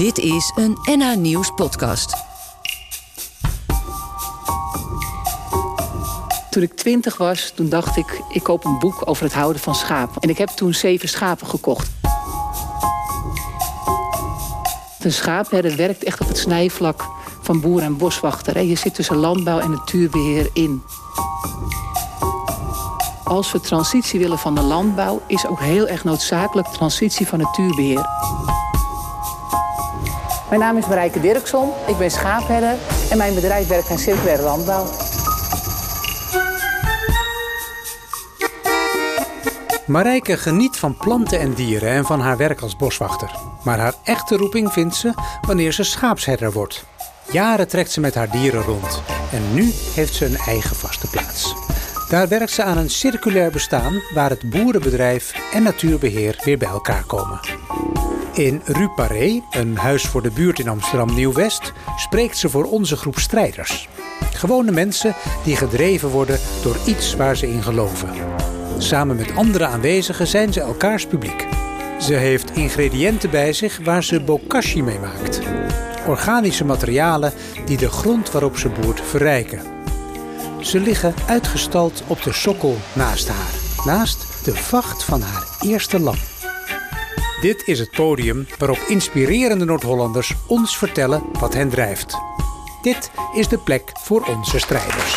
Dit is een NH Nieuws podcast. Toen ik twintig was, toen dacht ik, ik koop een boek over het houden van schapen. En ik heb toen zeven schapen gekocht. Een schaapherder werkt echt op het snijvlak van boer en boswachter. Je zit tussen landbouw en natuurbeheer in. Als we transitie willen van de landbouw, is ook heel erg noodzakelijk transitie van natuurbeheer. Mijn naam is Marijke Dirkson, ik ben schaapherder en mijn bedrijf werkt aan circulaire landbouw. Marijke geniet van planten en dieren en van haar werk als boswachter. Maar haar echte roeping vindt ze wanneer ze schaapsherder wordt. Jaren trekt ze met haar dieren rond en nu heeft ze een eigen vaste plaats. Daar werkt ze aan een circulair bestaan waar het boerenbedrijf en natuurbeheer weer bij elkaar komen. In Rue een huis voor de buurt in Amsterdam Nieuw-West, spreekt ze voor onze groep strijders. Gewone mensen die gedreven worden door iets waar ze in geloven. Samen met andere aanwezigen zijn ze elkaars publiek. Ze heeft ingrediënten bij zich waar ze bokashi mee maakt. Organische materialen die de grond waarop ze boert verrijken. Ze liggen uitgestald op de sokkel naast haar, naast de vacht van haar eerste lam. Dit is het podium waarop inspirerende Noord-Hollanders ons vertellen wat hen drijft. Dit is de plek voor onze strijders.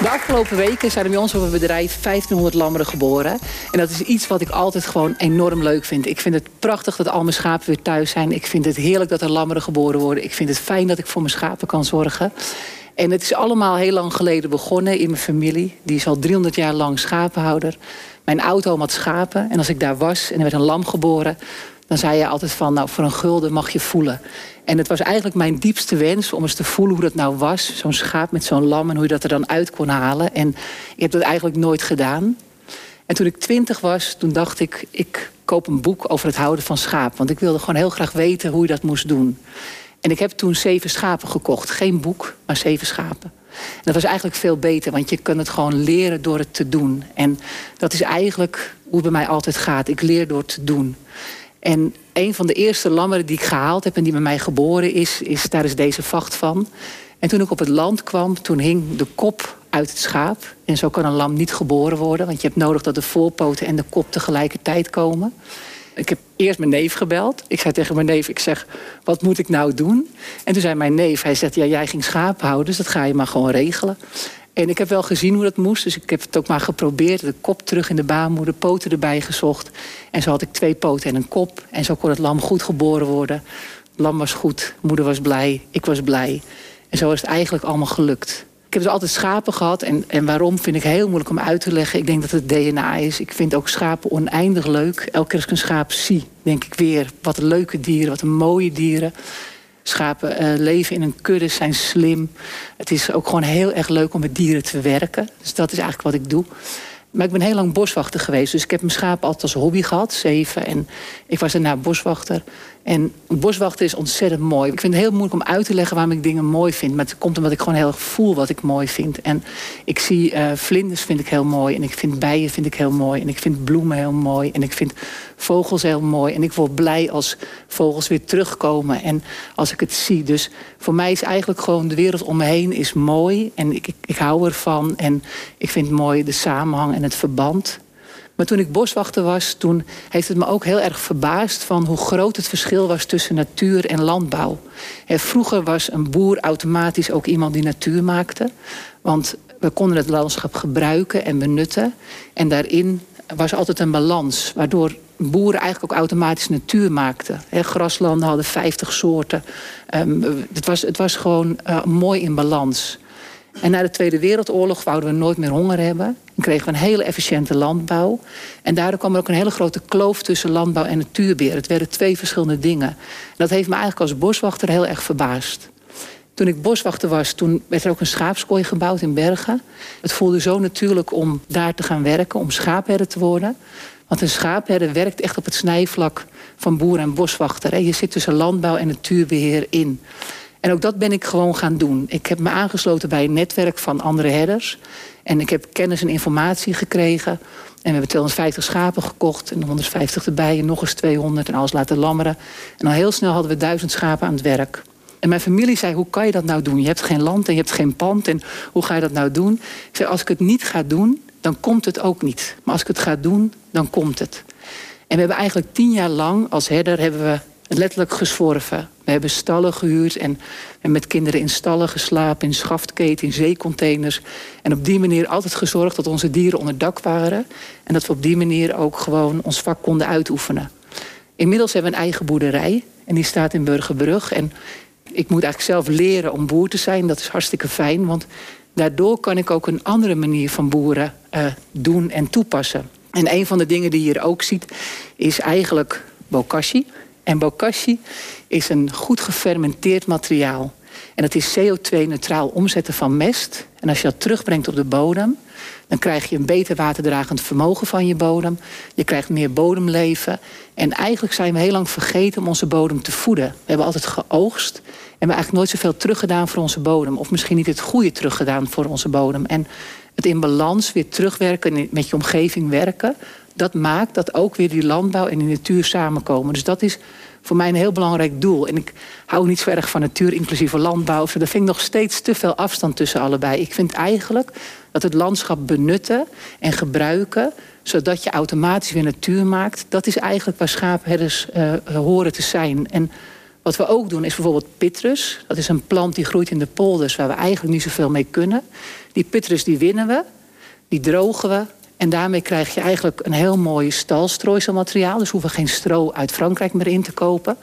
De afgelopen weken zijn er bij ons op het bedrijf 1500 lammeren geboren. En dat is iets wat ik altijd gewoon enorm leuk vind. Ik vind het prachtig dat al mijn schapen weer thuis zijn. Ik vind het heerlijk dat er lammeren geboren worden. Ik vind het fijn dat ik voor mijn schapen kan zorgen. En het is allemaal heel lang geleden begonnen in mijn familie. Die is al 300 jaar lang schapenhouder. Mijn auto had schapen. En als ik daar was en er werd een lam geboren... dan zei je altijd van, nou, voor een gulden mag je voelen. En het was eigenlijk mijn diepste wens om eens te voelen hoe dat nou was. Zo'n schaap met zo'n lam en hoe je dat er dan uit kon halen. En ik heb dat eigenlijk nooit gedaan. En toen ik twintig was, toen dacht ik, ik koop een boek over het houden van schaap. Want ik wilde gewoon heel graag weten hoe je dat moest doen. En ik heb toen zeven schapen gekocht. Geen boek, maar zeven schapen. En dat was eigenlijk veel beter, want je kunt het gewoon leren door het te doen. En dat is eigenlijk hoe het bij mij altijd gaat. Ik leer door te doen. En een van de eerste lammeren die ik gehaald heb en die bij mij geboren is, is daar is deze vacht van. En toen ik op het land kwam, toen hing de kop uit het schaap. En zo kan een lam niet geboren worden, want je hebt nodig dat de voorpoten en de kop tegelijkertijd komen. Ik heb eerst mijn neef gebeld. Ik zei tegen mijn neef, ik zeg, wat moet ik nou doen? En toen zei mijn neef, hij zegt, ja, jij ging schapen houden, dus dat ga je maar gewoon regelen. En ik heb wel gezien hoe dat moest, dus ik heb het ook maar geprobeerd. De kop terug in de baarmoeder, poten erbij gezocht. En zo had ik twee poten en een kop. En zo kon het lam goed geboren worden. Lam was goed, moeder was blij, ik was blij. En zo is het eigenlijk allemaal gelukt. Ik heb dus altijd schapen gehad. En, en waarom vind ik heel moeilijk om uit te leggen. Ik denk dat het DNA is. Ik vind ook schapen oneindig leuk. Elke keer als ik een schaap zie, denk ik weer... wat leuke dieren, wat mooie dieren. Schapen uh, leven in een kudde, zijn slim. Het is ook gewoon heel erg leuk om met dieren te werken. Dus dat is eigenlijk wat ik doe. Maar ik ben heel lang boswachter geweest. Dus ik heb mijn schapen altijd als hobby gehad, zeven. En ik was daarna boswachter. En boswachten is ontzettend mooi. Ik vind het heel moeilijk om uit te leggen waarom ik dingen mooi vind. Maar het komt omdat ik gewoon heel erg voel wat ik mooi vind. En ik zie uh, vlinders vind ik heel mooi. En ik vind bijen vind ik heel mooi. En ik vind bloemen heel mooi. En ik vind vogels heel mooi. En ik word blij als vogels weer terugkomen. En als ik het zie. Dus voor mij is eigenlijk gewoon de wereld om me heen is mooi. En ik, ik, ik hou ervan. En ik vind mooi de samenhang en het verband. Maar toen ik boswachter was, toen heeft het me ook heel erg verbaasd van hoe groot het verschil was tussen natuur en landbouw. vroeger was een boer automatisch ook iemand die natuur maakte. Want we konden het landschap gebruiken en benutten. En daarin was altijd een balans, waardoor boeren eigenlijk ook automatisch natuur maakten. graslanden hadden 50 soorten. Um, het, was, het was gewoon uh, mooi in balans. En na de Tweede Wereldoorlog wouden we nooit meer honger hebben. En kregen we een hele efficiënte landbouw. En daardoor kwam er ook een hele grote kloof tussen landbouw en natuurbeheer. Het werden twee verschillende dingen. En dat heeft me eigenlijk als boswachter heel erg verbaasd. Toen ik boswachter was, toen werd er ook een schaapskooi gebouwd in Bergen. Het voelde zo natuurlijk om daar te gaan werken, om schaapherder te worden. Want een schaapherder werkt echt op het snijvlak van boer en boswachter. Je zit tussen landbouw en natuurbeheer in. En ook dat ben ik gewoon gaan doen. Ik heb me aangesloten bij een netwerk van andere herders. En ik heb kennis en informatie gekregen. En we hebben 250 schapen gekocht en 150 erbij en nog eens 200 en alles laten lammeren. En al heel snel hadden we duizend schapen aan het werk. En mijn familie zei, hoe kan je dat nou doen? Je hebt geen land en je hebt geen pand en hoe ga je dat nou doen? Ik zei, als ik het niet ga doen, dan komt het ook niet. Maar als ik het ga doen, dan komt het. En we hebben eigenlijk tien jaar lang als herder hebben we letterlijk gezworven. We hebben stallen gehuurd en, en met kinderen in stallen geslapen, in schaftketen, in zeecontainers. En op die manier altijd gezorgd dat onze dieren onder dak waren. En dat we op die manier ook gewoon ons vak konden uitoefenen. Inmiddels hebben we een eigen boerderij en die staat in Burgerbrug. En ik moet eigenlijk zelf leren om boer te zijn. Dat is hartstikke fijn, want daardoor kan ik ook een andere manier van boeren uh, doen en toepassen. En een van de dingen die je hier ook ziet, is eigenlijk bokashi. En bokashi is een goed gefermenteerd materiaal. En het is CO2-neutraal omzetten van mest. En als je dat terugbrengt op de bodem, dan krijg je een beter waterdragend vermogen van je bodem. Je krijgt meer bodemleven. En eigenlijk zijn we heel lang vergeten om onze bodem te voeden. We hebben altijd geoogst. En we hebben eigenlijk nooit zoveel teruggedaan voor onze bodem. Of misschien niet het goede teruggedaan voor onze bodem. En het in balans weer terugwerken, met je omgeving werken dat maakt dat ook weer die landbouw en die natuur samenkomen. Dus dat is voor mij een heel belangrijk doel. En ik hou niet zo erg van natuur, inclusief landbouw. Er vind ik nog steeds te veel afstand tussen allebei. Ik vind eigenlijk dat het landschap benutten en gebruiken zodat je automatisch weer natuur maakt. Dat is eigenlijk waar schaapherders uh, horen te zijn. En wat we ook doen is bijvoorbeeld pitrus. Dat is een plant die groeit in de polders waar we eigenlijk niet zoveel mee kunnen. Die pitrus die winnen we, die drogen we en daarmee krijg je eigenlijk een heel mooi stalstrooiselmateriaal. Dus hoeven geen stro uit Frankrijk meer in te kopen.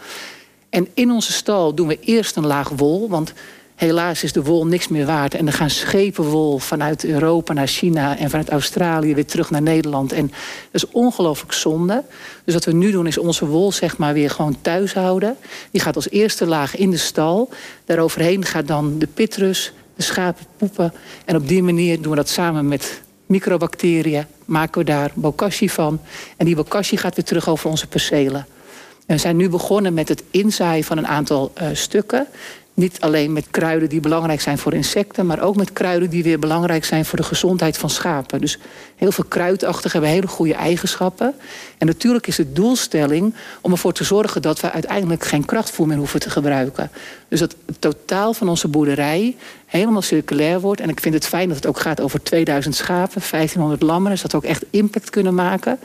En in onze stal doen we eerst een laag wol. Want helaas is de wol niks meer waard. En er gaan schepen wol vanuit Europa naar China en vanuit Australië weer terug naar Nederland. En dat is ongelooflijk zonde. Dus wat we nu doen is onze wol zeg maar weer gewoon thuis houden. Die gaat als eerste laag in de stal. Daaroverheen gaat dan de pitrus, de schapen poepen. En op die manier doen we dat samen met microbacteriën, maken we daar bokashi van. En die bokashi gaat weer terug over onze percelen. En we zijn nu begonnen met het inzaaien van een aantal uh, stukken. Niet alleen met kruiden die belangrijk zijn voor insecten, maar ook met kruiden die weer belangrijk zijn voor de gezondheid van schapen. Dus heel veel kruidachtig hebben hele goede eigenschappen. En natuurlijk is de doelstelling om ervoor te zorgen dat we uiteindelijk geen krachtvoer meer hoeven te gebruiken. Dus dat het totaal van onze boerderij helemaal circulair wordt. En ik vind het fijn dat het ook gaat over 2000 schapen, 1500 lammeren, dus dat we ook echt impact kunnen maken.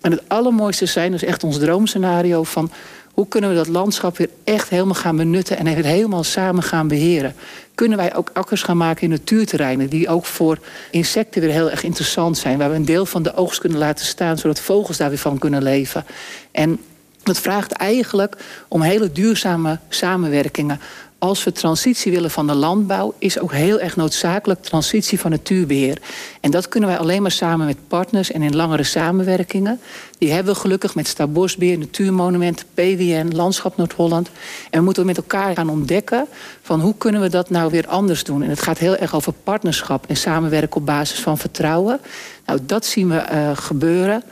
En het allermooiste zijn dus echt ons droomscenario van hoe kunnen we dat landschap weer echt helemaal gaan benutten en het helemaal samen gaan beheren? Kunnen wij ook akkers gaan maken in natuurterreinen die ook voor insecten weer heel erg interessant zijn, waar we een deel van de oogst kunnen laten staan, zodat vogels daar weer van kunnen leven? En dat vraagt eigenlijk om hele duurzame samenwerkingen als we transitie willen van de landbouw, is ook heel erg noodzakelijk transitie van natuurbeheer. En dat kunnen wij alleen maar samen met partners en in langere samenwerkingen. Die hebben we gelukkig met Stadbosbeheer, Natuurmonumenten, PWN, Landschap Noord-Holland. En we moeten met elkaar gaan ontdekken van hoe kunnen we dat nou weer anders doen. En het gaat heel erg over partnerschap en samenwerken op basis van vertrouwen. Nou, dat zien we uh, gebeuren.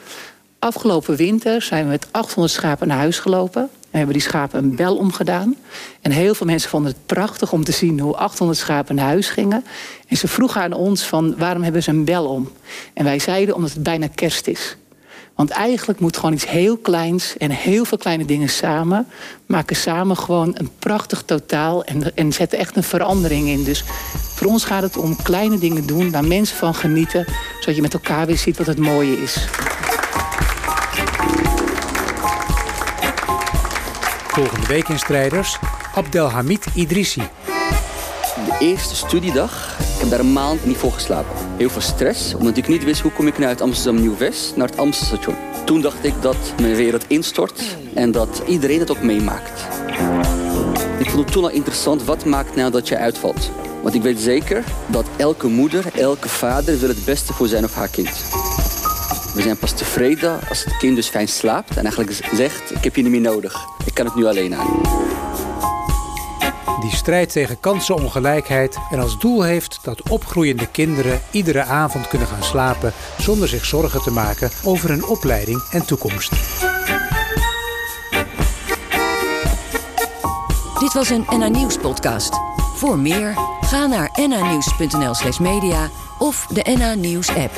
Afgelopen winter zijn we met 800 schapen naar huis gelopen. We hebben die schapen een bel omgedaan. En heel veel mensen vonden het prachtig om te zien hoe 800 schapen naar huis gingen. En ze vroegen aan ons van waarom hebben ze een bel om? En wij zeiden omdat het bijna kerst is. Want eigenlijk moet gewoon iets heel kleins en heel veel kleine dingen samen... maken samen gewoon een prachtig totaal en, en zetten echt een verandering in. Dus voor ons gaat het om kleine dingen doen, waar mensen van genieten... zodat je met elkaar weer ziet wat het mooie is. Volgende week in Strijders, Abdelhamid Idrissi. De eerste studiedag, ik heb daar een maand niet voor geslapen. Heel veel stress, omdat ik niet wist hoe kom ik nou uit Amsterdam Nieuw-West naar het Amstelstation. Toen dacht ik dat mijn wereld instort en dat iedereen het ook meemaakt. Ik vond het toen al interessant, wat maakt nou dat je uitvalt? Want ik weet zeker dat elke moeder, elke vader wil het beste voor zijn of haar kind. We zijn pas tevreden als het kind dus fijn slaapt en eigenlijk zegt, ik heb je niet meer nodig. Ik kan het nu alleen aan. Die strijd tegen kansenongelijkheid en als doel heeft dat opgroeiende kinderen iedere avond kunnen gaan slapen zonder zich zorgen te maken over hun opleiding en toekomst. Dit was een NA Nieuws podcast. Voor meer, ga naar nanieuws.nl slash media of de NA Nieuws app.